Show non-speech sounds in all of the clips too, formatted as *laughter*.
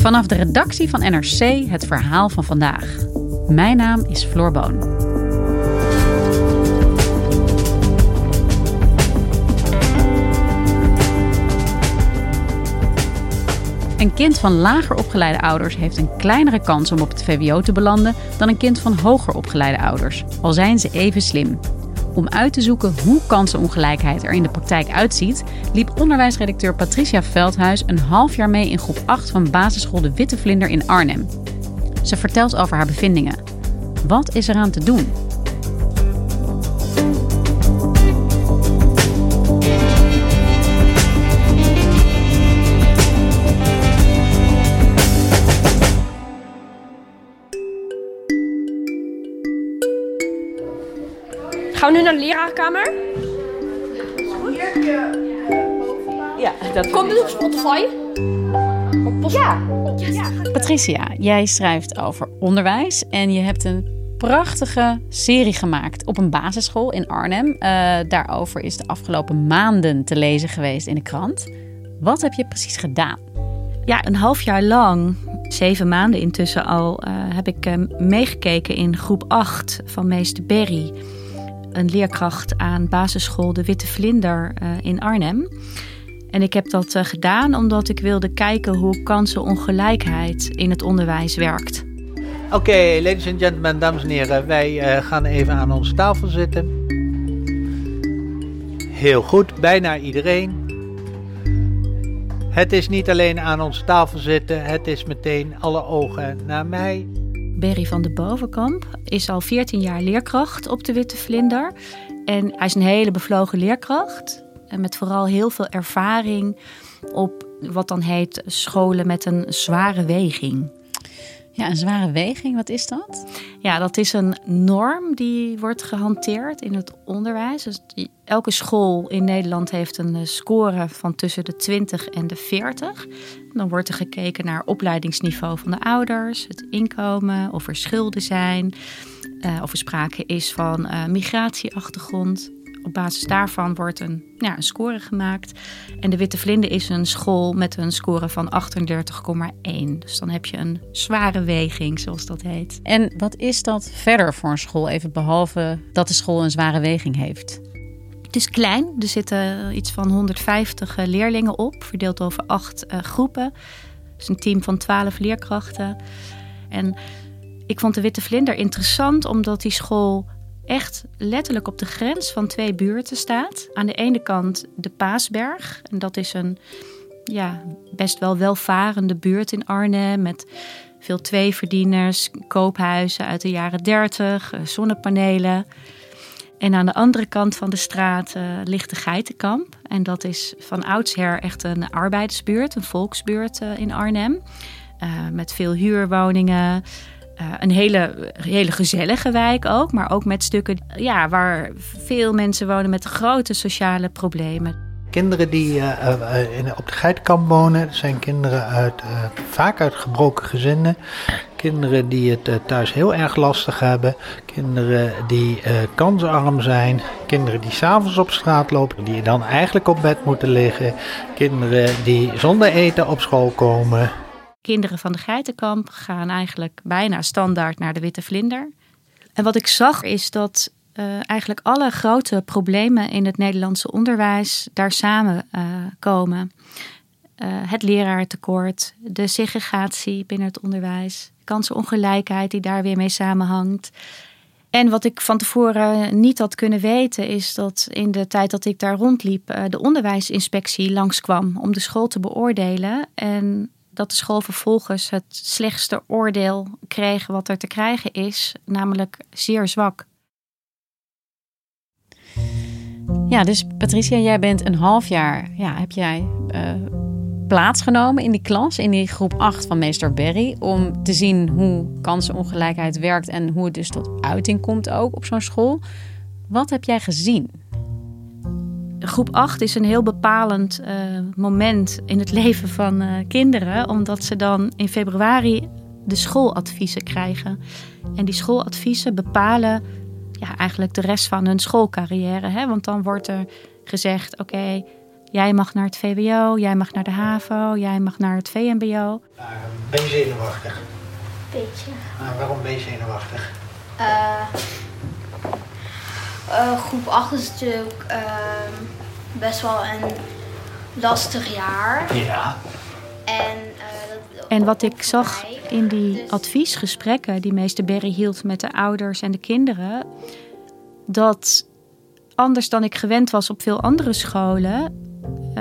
Vanaf de redactie van NRC het verhaal van vandaag. Mijn naam is Floor Boon. Een kind van lager opgeleide ouders heeft een kleinere kans om op het VWO te belanden dan een kind van hoger opgeleide ouders, al zijn ze even slim. Om uit te zoeken hoe kansenongelijkheid er in de praktijk uitziet, liep onderwijsredacteur Patricia Veldhuis een half jaar mee in groep 8 van basisschool De Witte Vlinder in Arnhem. Ze vertelt over haar bevindingen. Wat is eraan te doen? Gaan we nu naar de leraarkamer? Ja, dat Komt dit op Spotify? Op ja. Patricia, jij schrijft over onderwijs en je hebt een prachtige serie gemaakt op een basisschool in Arnhem. Uh, daarover is de afgelopen maanden te lezen geweest in de krant. Wat heb je precies gedaan? Ja, een half jaar lang, zeven maanden intussen al, uh, heb ik uh, meegekeken in groep 8 van meester Berry. Een leerkracht aan basisschool De Witte Vlinder in Arnhem. En ik heb dat uh, gedaan omdat ik wilde kijken hoe kansenongelijkheid in het onderwijs werkt. Oké, ladies and gentlemen, dames en heren, wij uh, gaan even aan onze tafel zitten. Heel goed, bijna iedereen. Het is niet alleen aan onze tafel zitten, het is meteen alle ogen naar mij. Berry van de Bovenkamp is al 14 jaar leerkracht op de Witte Vlinder. En hij is een hele bevlogen leerkracht. En met vooral heel veel ervaring op wat dan heet scholen met een zware weging. Ja, een zware weging, wat is dat? Ja, dat is een norm die wordt gehanteerd in het onderwijs. Dus elke school in Nederland heeft een score van tussen de 20 en de 40. Dan wordt er gekeken naar opleidingsniveau van de ouders, het inkomen, of er schulden zijn, uh, of er sprake is van uh, migratieachtergrond. Op basis daarvan wordt een, ja, een score gemaakt. En de Witte Vlinder is een school met een score van 38,1. Dus dan heb je een zware weging, zoals dat heet. En wat is dat verder voor een school, even behalve dat de school een zware weging heeft? Het is klein. Er zitten iets van 150 leerlingen op, verdeeld over acht uh, groepen. Het is een team van 12 leerkrachten. En ik vond de Witte Vlinder interessant omdat die school echt letterlijk op de grens van twee buurten staat. Aan de ene kant de Paasberg. En dat is een ja, best wel welvarende buurt in Arnhem. Met veel tweeverdieners, koophuizen uit de jaren 30, zonnepanelen. En aan de andere kant van de straat uh, ligt de Geitenkamp. En dat is van oudsher echt een arbeidersbuurt, een volksbuurt uh, in Arnhem. Met veel huurwoningen. Uh, een hele, hele gezellige wijk ook, maar ook met stukken ja, waar veel mensen wonen met grote sociale problemen. Kinderen die uh, uh, in, op de geitenkamp wonen, zijn kinderen uit, vaak uit gebroken gezinnen. Kinderen die het thuis heel erg lastig hebben. Kinderen die kansarm zijn. Kinderen die s'avonds op straat lopen, die dan eigenlijk op bed moeten liggen. Kinderen die zonder eten op school komen. Kinderen van de geitenkamp gaan eigenlijk bijna standaard naar de witte vlinder. En wat ik zag is dat uh, eigenlijk alle grote problemen in het Nederlandse onderwijs daar samenkomen. Uh, het leraartekort, de segregatie binnen het onderwijs, kansenongelijkheid die daar weer mee samenhangt. En wat ik van tevoren niet had kunnen weten, is dat in de tijd dat ik daar rondliep, de onderwijsinspectie langskwam om de school te beoordelen. En dat de school vervolgens het slechtste oordeel kreeg wat er te krijgen is, namelijk zeer zwak. Ja, dus Patricia, jij bent een half jaar, ja, heb jij uh, plaatsgenomen in die klas, in die groep 8 van meester Berry, om te zien hoe kansenongelijkheid werkt en hoe het dus tot uiting komt ook op zo'n school. Wat heb jij gezien? Groep 8 is een heel bepalend uh, moment in het *laughs* leven van uh, kinderen, omdat ze dan in februari de schooladviezen krijgen. En die schooladviezen bepalen ja, eigenlijk de rest van hun schoolcarrière. Hè? Want dan wordt er gezegd: oké, jij mag naar het VWO, jij mag naar de HAVO, jij mag naar het VMBO. ben je zenuwachtig? Beetje. Uh, waarom ben je zenuwachtig? Uh, groep 8 is natuurlijk ehm, best wel een lastig jaar. Ja. En, uh, dat, en wat ik zag in die dus... adviesgesprekken die meester Berry hield met de ouders en de kinderen, dat anders dan ik gewend was op veel andere scholen,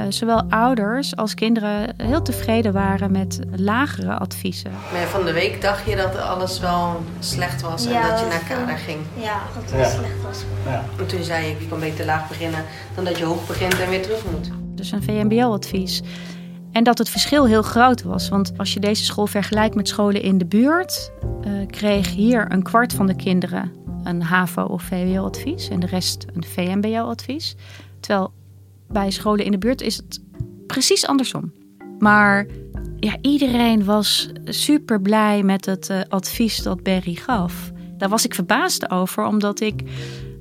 uh, zowel ouders als kinderen heel tevreden waren met lagere adviezen. Maar van de week dacht je dat alles wel slecht was en Ja, dat je naar viel- kader ging. Ja, dat het Ja. slecht was. ja. En toen zei ik, je kan beter laag beginnen dan dat je hoog begint en weer terug moet. Dus een VMBO-advies. En dat het verschil heel groot was. Want als je deze school vergelijkt met scholen in de buurt, eh, kreeg hier een kwart van de kinderen een HAVO- of VWO-advies en de rest een VMBO-advies. Terwijl bij scholen in de buurt is het precies andersom. Maar ja, iedereen was super blij met het eh, advies dat Berry gaf. Daar was ik verbaasd over, omdat ik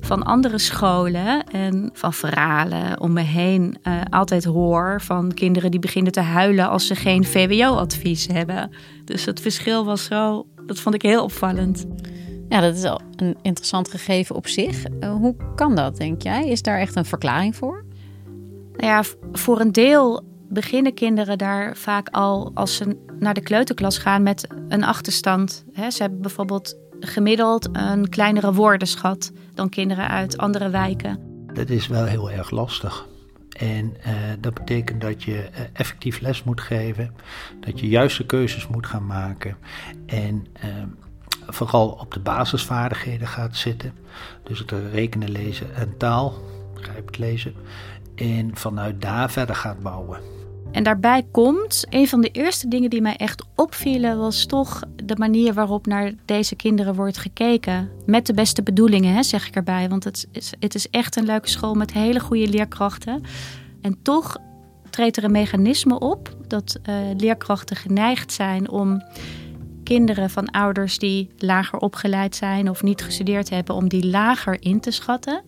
van andere scholen en van verhalen om me heen eh, altijd hoor van kinderen die beginnen te huilen als ze geen VWO-advies hebben. Dus het verschil was zo, dat vond ik heel opvallend. Ja, dat is al een interessant gegeven op zich. Eh, hoe kan dat, denk jij? Is daar echt een verklaring voor? Nou ja, voor een deel beginnen kinderen daar vaak al als ze naar de kleuterklas gaan met een achterstand. Ze hebben bijvoorbeeld gemiddeld een kleinere woordenschat dan kinderen uit andere wijken. Dat is wel heel erg lastig. En eh, dat betekent dat je eh, effectief les moet geven, dat je juiste keuzes moet gaan maken en eh, vooral op de basisvaardigheden gaat zitten. Dus het rekenen, lezen en taal, begrijpend lezen. En vanuit daar verder gaat bouwen. En daarbij komt, een van de eerste dingen die mij echt opvielen, was toch de manier waarop naar deze kinderen wordt gekeken. Met de beste bedoelingen, hè, zeg ik erbij. Want het is, het is echt een leuke school met hele goede leerkrachten. En toch treedt er een mechanisme op dat eh, leerkrachten geneigd zijn om kinderen van ouders die lager opgeleid zijn of niet gestudeerd hebben, om die lager in te schatten.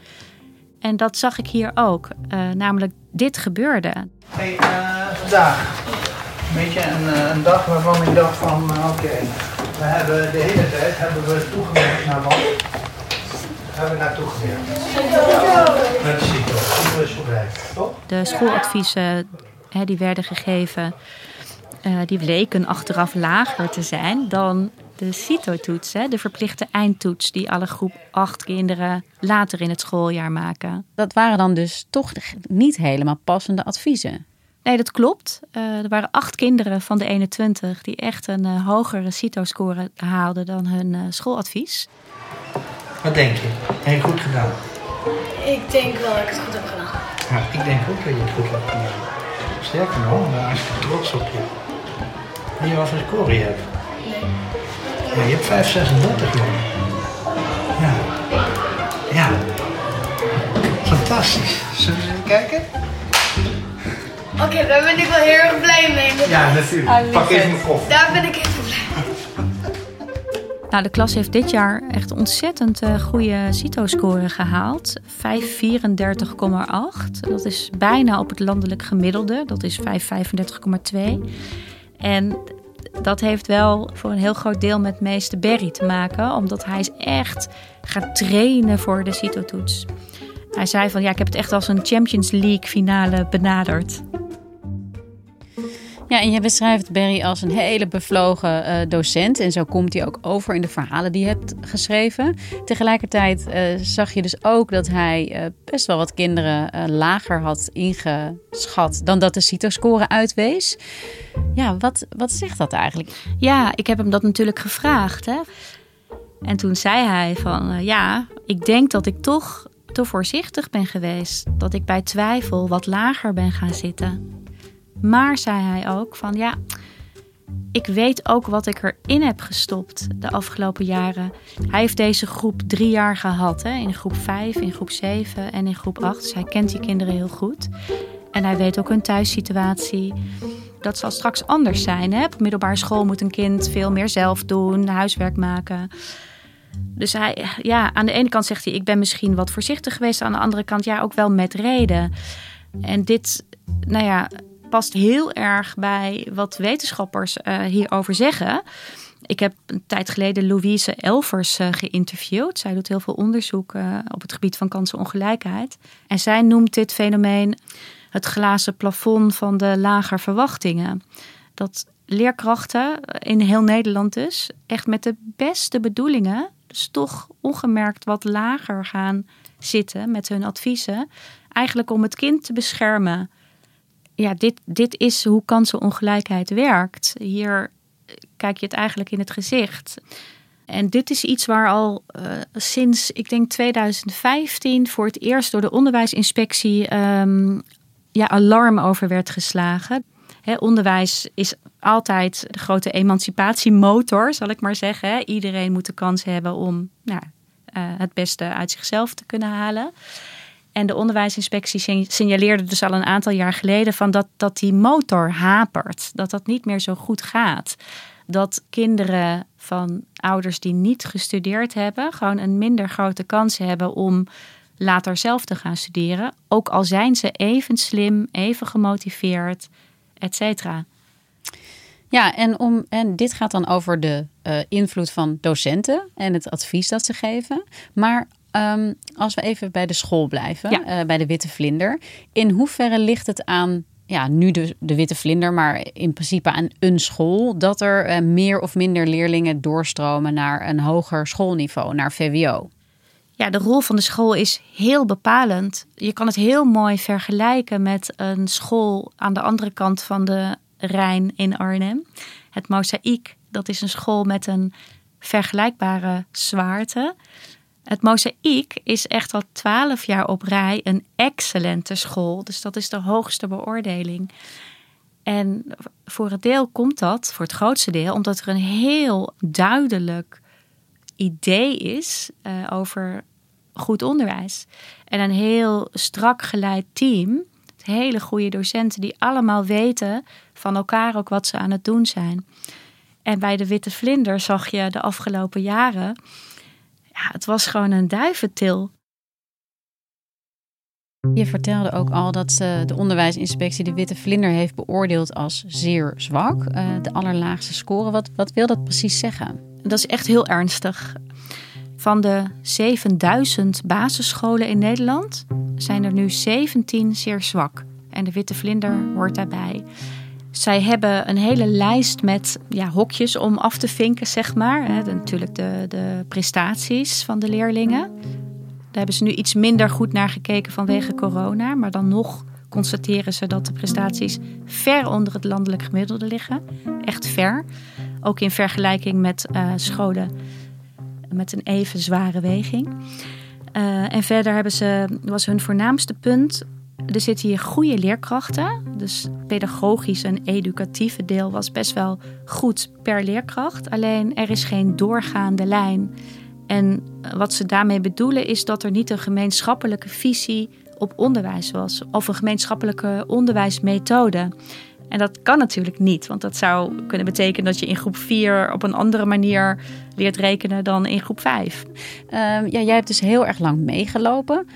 En dat zag ik hier ook. Eh, namelijk, dit gebeurde. Hey, eh, vandaag. Een beetje een, eh, een dag waarvan ik dacht van, oké, we hebben de hele tijd hebben we toegewerkt naar wat? Hebben we naartoe gewerkt? Naar de CITO. De schooladviezen hè, die werden gegeven, die bleken achteraf lager te zijn dan de CITO-toets, hè, de verplichte eindtoets die alle groep 8 kinderen later in het schooljaar maken. Dat waren dan dus toch niet helemaal passende adviezen. Nee, dat klopt. Eh, er waren acht kinderen van de 21 die echt een eh, hogere CITO-score haalden dan hun eh, schooladvies. Wat denk je? Heb je goed gedaan? Ik denk wel dat ik het goed heb gedaan. Ja, ik denk ook dat je het goed hebt gedaan. Sterker nog, ik ben trots op je. Je wat voor score je hebt? Ja, je hebt 536 jongen. Ja. Ja. Fantastisch. Zullen we eens even kijken? Oké, daar ben ik wel heel erg blij mee. Ja, natuurlijk. Pak even mijn koffie. Daar ben ik even blij mee. Nou, de klas heeft dit jaar echt ontzettend eh, goede CITO-score gehaald. 534,8. Dat is bijna op het landelijk gemiddelde. Dat is 535,2. En dat heeft wel voor een heel groot deel met meester Berry te maken. Omdat hij is echt gaat trainen voor de CITO-toets. Hij zei van ja, ik heb het echt als een Champions League finale benaderd. Ja, en je beschrijft Barry als een hele bevlogen uh, docent. En zo komt hij ook over in de verhalen die je hebt geschreven. Tegelijkertijd uh, zag je dus ook dat hij uh, best wel wat kinderen lager had ingeschat dan dat de CITO-score uitwees. Ja, wat, wat zegt dat eigenlijk? Ja, ik heb hem dat natuurlijk gevraagd. Hè? En toen zei hij van ja, ik denk dat ik toch te voorzichtig ben geweest. Dat ik bij twijfel wat lager ben gaan zitten. Maar zei hij ook van ja, ik weet ook wat ik erin heb gestopt de afgelopen jaren. Hij heeft deze groep drie jaar gehad. Hè? In groep 5, in groep 7 en in groep 8. Dus hij kent die kinderen heel goed. En hij weet ook hun thuissituatie. Dat zal straks anders zijn. Hè? Op middelbare school moet een kind veel meer zelf doen, huiswerk maken. Dus hij, ja, aan de ene kant zegt hij: Ik ben misschien wat voorzichtig geweest. Aan de andere kant, ja, ook wel met reden. En dit, nou ja, past heel erg bij wat wetenschappers uh, hierover zeggen. Ik heb een tijd geleden Louise Elvers uh, geïnterviewd. Zij doet heel veel onderzoek uh, op het gebied van kansenongelijkheid. En zij noemt dit fenomeen het glazen plafond van de lager verwachtingen. Dat leerkrachten in heel Nederland dus echt met de beste bedoelingen, dus toch ongemerkt wat lager gaan zitten met hun adviezen. Eigenlijk om het kind te beschermen ja, dit, dit is hoe kansenongelijkheid werkt. Hier kijk je het eigenlijk in het gezicht. En dit is iets waar al uh, sinds, ik denk 2015, voor het eerst door de onderwijsinspectie um, ja, alarm over werd geslagen. Onderwijs is altijd de grote emancipatiemotor, zal ik maar zeggen. Iedereen moet de kans hebben om nou, uh, het beste uit zichzelf te kunnen halen. En de onderwijsinspectie signaleerde dus al een aantal jaar geleden van dat, dat die motor hapert. Dat dat niet meer zo goed gaat. Dat kinderen van ouders die niet gestudeerd hebben, gewoon een minder grote kans hebben om later zelf te gaan studeren. Ook al zijn ze even slim, even gemotiveerd, et cetera. Ja, en, om, en dit gaat dan over de uh, invloed van docenten en het advies dat ze geven. Maar Um, als we even bij de school blijven, ja. uh, bij de witte vlinder. In hoeverre ligt het aan, ja, nu de, de witte vlinder, maar in principe aan een school, dat er uh, meer of minder leerlingen doorstromen naar een hoger schoolniveau, naar VWO? Ja, de rol van de school is heel bepalend. Je kan het heel mooi vergelijken met een school aan de andere kant van de Rijn in Arnhem. Het Mozaïek, dat is een school met een vergelijkbare zwaarte. Het Mozaïek is echt al twaalf jaar op rij een excellente school. Dus dat is de hoogste beoordeling. En voor het deel komt dat, voor het grootste deel, omdat er een heel duidelijk idee is uh, over goed onderwijs. En een heel strak geleid team. Hele goede docenten die allemaal weten van elkaar ook wat ze aan het doen zijn. En bij de Witte Vlinder zag je de afgelopen jaren het was gewoon een duiventil. Je vertelde ook al dat de onderwijsinspectie de witte vlinder heeft beoordeeld als zeer zwak. Uh, de allerlaagste score. Wat, wat wil dat precies zeggen? Dat is echt heel ernstig. Van de 7000 basisscholen in Nederland zijn er nu 17 zeer zwak. En de witte vlinder hoort daarbij. Zij hebben een hele lijst met ja, hokjes om af te vinken, zeg maar. He, natuurlijk de, de prestaties van de leerlingen. Daar hebben ze nu iets minder goed naar gekeken vanwege corona. Maar dan nog constateren ze dat de prestaties ver onder het landelijk gemiddelde liggen. Echt ver. Ook in vergelijking met uh, scholen met een even zware weging. Uh, en verder hebben ze, was hun voornaamste punt er zitten hier goede leerkrachten. Dus pedagogisch en educatieve deel was best wel goed per leerkracht. Alleen er is geen doorgaande lijn. En wat ze daarmee bedoelen is dat er niet een gemeenschappelijke visie op onderwijs was. Of een gemeenschappelijke onderwijsmethode. En dat kan natuurlijk niet, want dat zou kunnen betekenen dat je in groep 4 op een andere manier leert rekenen dan in groep 5. Uh, ja, jij hebt dus heel erg lang meegelopen.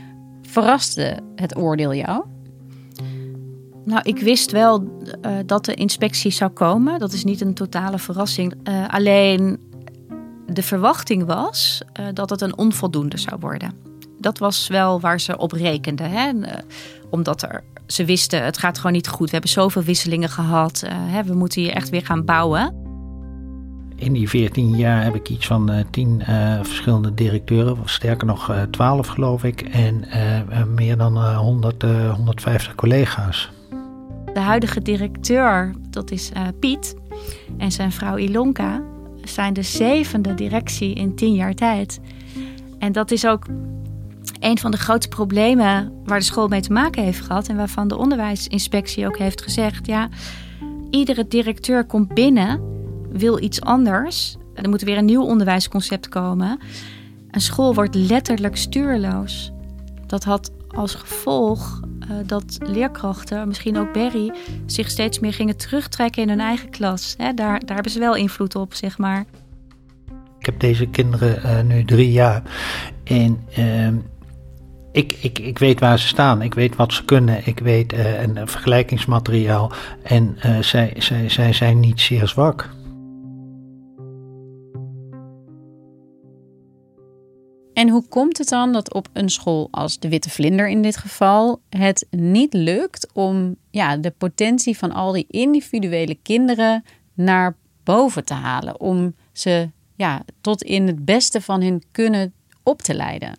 Verraste het oordeel jou? Nou, ik wist wel uh, dat de inspectie zou komen. Dat is niet een totale verrassing. Uh, alleen de verwachting was uh, dat het een onvoldoende zou worden. Dat was wel waar ze op rekenden. Hè? omdat er, ze wisten, het gaat gewoon niet goed. We hebben zoveel wisselingen gehad. Hè? We moeten hier echt weer gaan bouwen. In die 14 jaar heb ik iets van uh, 10 uh, verschillende directeuren, sterker nog uh, 12 geloof ik, en meer dan 100, 150 collega's. De huidige directeur, dat is uh, Piet, en zijn vrouw Ilonka, zijn de zevende directie in tien jaar tijd. En dat is ook een van de grootste problemen waar de school mee te maken heeft gehad. En waarvan de onderwijsinspectie ook heeft gezegd: ja, iedere directeur komt binnen, wil iets anders. Er moet weer een nieuw onderwijsconcept komen. Een school wordt letterlijk stuurloos. Dat had als gevolg uh, dat leerkrachten, misschien ook Berry, zich steeds meer gingen terugtrekken in hun eigen klas. Daar, daar hebben ze wel invloed op, zeg maar. Ik heb deze kinderen uh, nu drie jaar. En uh, ik, ik, ik weet waar ze staan. Ik weet wat ze kunnen. Ik weet uh, een vergelijkingsmateriaal. En zij, zij, zij zijn niet zeer zwak. En hoe komt het dan dat op een school als de Witte Vlinder in dit geval het niet lukt om ja, de potentie van al die individuele kinderen naar boven te halen? Om ze ja, tot in het beste van hun kunnen op te leiden?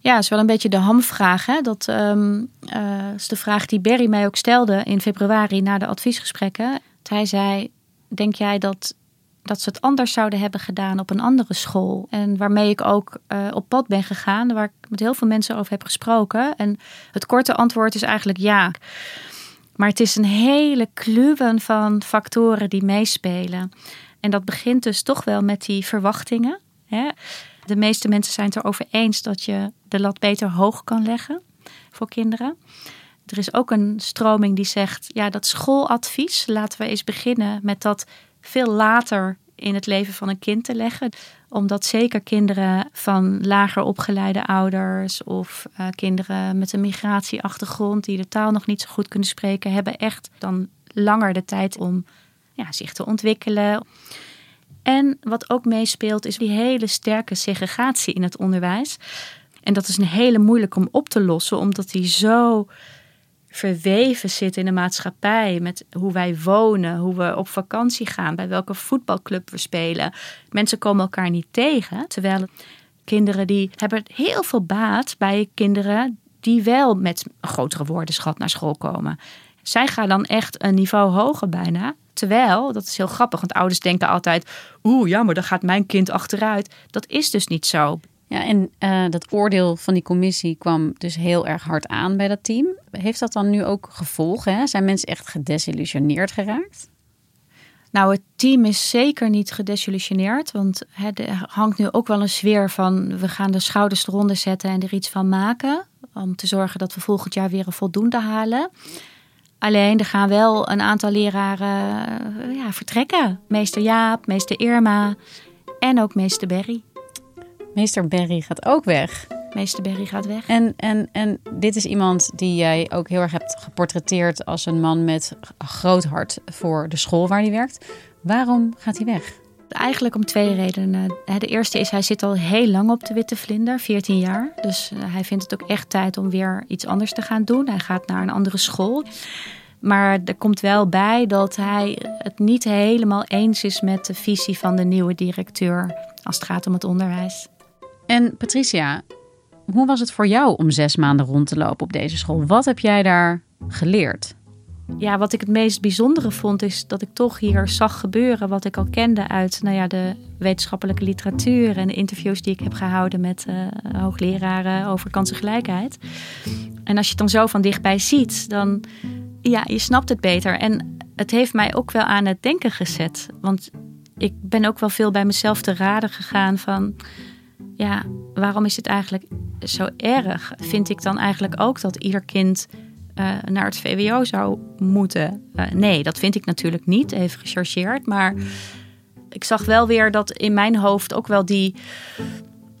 Ja, is wel een beetje de hamvraag. Hè? Dat um, uh, is de vraag die Berry mij ook stelde in februari na de adviesgesprekken. Hij zei: Denk jij dat dat ze het anders zouden hebben gedaan op een andere school. En waarmee ik ook uh, op pad ben gegaan, waar ik met heel veel mensen over heb gesproken. En het korte antwoord is eigenlijk ja. Maar het is een hele kluwen van factoren die meespelen. En dat begint dus toch wel met die verwachtingen. Hè? De meeste mensen zijn het erover eens dat je de lat beter hoog kan leggen voor kinderen. Er is ook een stroming die zegt: ja, dat schooladvies, laten we eens beginnen met dat veel later in het leven van een kind te leggen. Omdat zeker kinderen van lager opgeleide ouders of uh, kinderen met een migratieachtergrond die de taal nog niet zo goed kunnen spreken, hebben echt dan langer de tijd om ja, zich te ontwikkelen. En wat ook meespeelt is die hele sterke segregatie in het onderwijs. En dat is een hele moeilijk om op te lossen, omdat die zo verweven zit in de maatschappij. Met hoe wij wonen, hoe we op vakantie gaan, bij welke voetbalclub we spelen. Mensen komen elkaar niet tegen. Terwijl kinderen die hebben heel veel baat bij kinderen die wel met een grotere woordenschat naar school komen. Zij gaan dan echt een niveau hoger bijna. Terwijl, dat is heel grappig, want ouders denken altijd: oeh, ja, maar dan gaat mijn kind achteruit. Dat is dus niet zo. Ja, en uh, dat oordeel van die commissie kwam dus heel erg hard aan bij dat team. Heeft dat dan nu ook gevolgen? Hè? Zijn mensen echt gedesillusioneerd geraakt? Nou, het team is zeker niet gedesillusioneerd. Want er hangt nu ook wel een sfeer van... we gaan de schouders eronder zetten en er iets van maken. Om te zorgen dat we volgend jaar weer een voldoende halen. Alleen er gaan wel een aantal leraren uh, ja, vertrekken. Meester Jaap, meester Irma en ook meester Berry. Meester Berry gaat ook weg. Meester Berry gaat weg. En, en, en dit is iemand die jij ook heel erg hebt geportretteerd als een man met groot hart voor de school waar hij werkt. Waarom gaat hij weg? Eigenlijk om twee redenen. De eerste is, hij zit al heel lang op de Witte Vlinder, 14 jaar. Dus eh, hij vindt het ook echt tijd om weer iets anders te gaan doen. Hij gaat naar een andere school. Maar er komt wel bij dat hij het niet helemaal eens is met de visie van de nieuwe directeur als het gaat om het onderwijs. En Patricia, hoe was het voor jou om zes maanden rond te lopen op deze school? Wat heb jij daar geleerd? Ja, wat ik het meest bijzondere vond, is dat ik toch hier zag gebeuren wat ik al kende uit nou ja, de wetenschappelijke literatuur en de interviews die ik heb gehouden met uh, hoogleraren over kansengelijkheid. En als je het dan zo van dichtbij ziet, dan ja, je snapt het beter. En het heeft mij ook wel aan het denken gezet. Want ik ben ook wel veel bij mezelf te raden gegaan van ja, waarom is het eigenlijk zo erg? Vind ik dan eigenlijk ook dat ieder kind uh, naar het VWO zou moeten? Uh, nee, dat vind ik natuurlijk niet, even gechargeerd. Maar ik zag wel weer dat in mijn hoofd ook wel die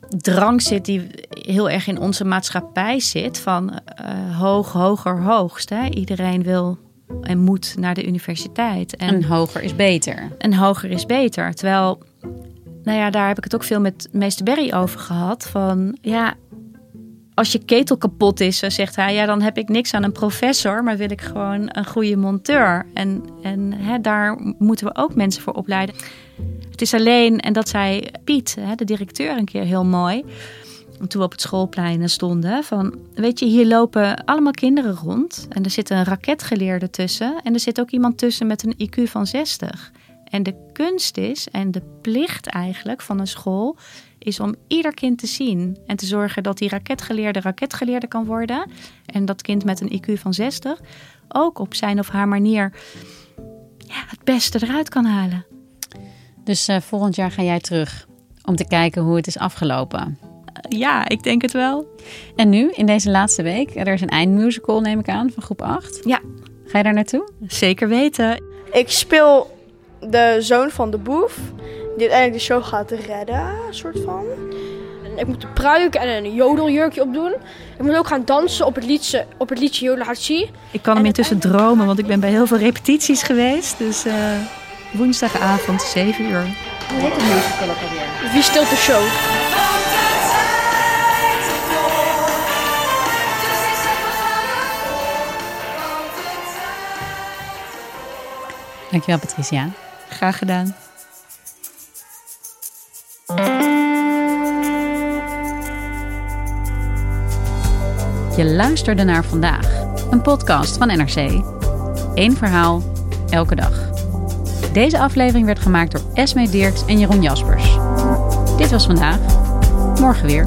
drang zit die heel erg in onze maatschappij zit. Van uh, hoog, hoger, hoogst. Hè? Iedereen wil en moet naar de universiteit. En, hoger is beter. En hoger is beter. Terwijl, nou ja, daar heb ik het ook veel met meester Berry over gehad. Van ja, als je ketel kapot is, zegt hij, ja, dan heb ik niks aan een professor, maar wil ik gewoon een goede monteur. En, en hè, daar moeten we ook mensen voor opleiden. Het is alleen, en dat zei Piet, hè, de directeur, een keer heel mooi. Toen we op het schoolplein stonden, van weet je, hier lopen allemaal kinderen rond. En er zit een raketgeleerde tussen. En er zit ook iemand tussen met een IQ van 60. En de kunst is, en de plicht eigenlijk van een school, is om ieder kind te zien en te zorgen dat die raketgeleerde raketgeleerde kan worden. En dat kind met een IQ van 60 ook op zijn of haar manier ja, het beste eruit kan halen. Dus uh, volgend jaar ga jij terug om te kijken hoe het is afgelopen. Ja, ik denk het wel. En nu, in deze laatste week, er is een eindmusical, neem ik aan, van groep 8. Ja. Ga je daar naartoe? Zeker weten. Ik speel de zoon van de boef, die uiteindelijk de show gaat redden, soort van. Ik moet de pruik en een jodeljurkje opdoen. Ik moet ook gaan dansen op het liedje, op het liedje Jodel Hatsi. Ik kan hem intussen dromen, want ik ben bij heel veel repetities geweest. Dus uh, woensdagavond, 7 uur. Hoe heet de musical ook alweer? Wie stilt de show? Dankjewel Patricia. Graag gedaan. Je luisterde naar vandaag, een podcast van NRC. Eén verhaal, elke dag. Deze aflevering werd gemaakt door Esme Dirks en Jeroen Jaspers. Dit was vandaag. Morgen weer.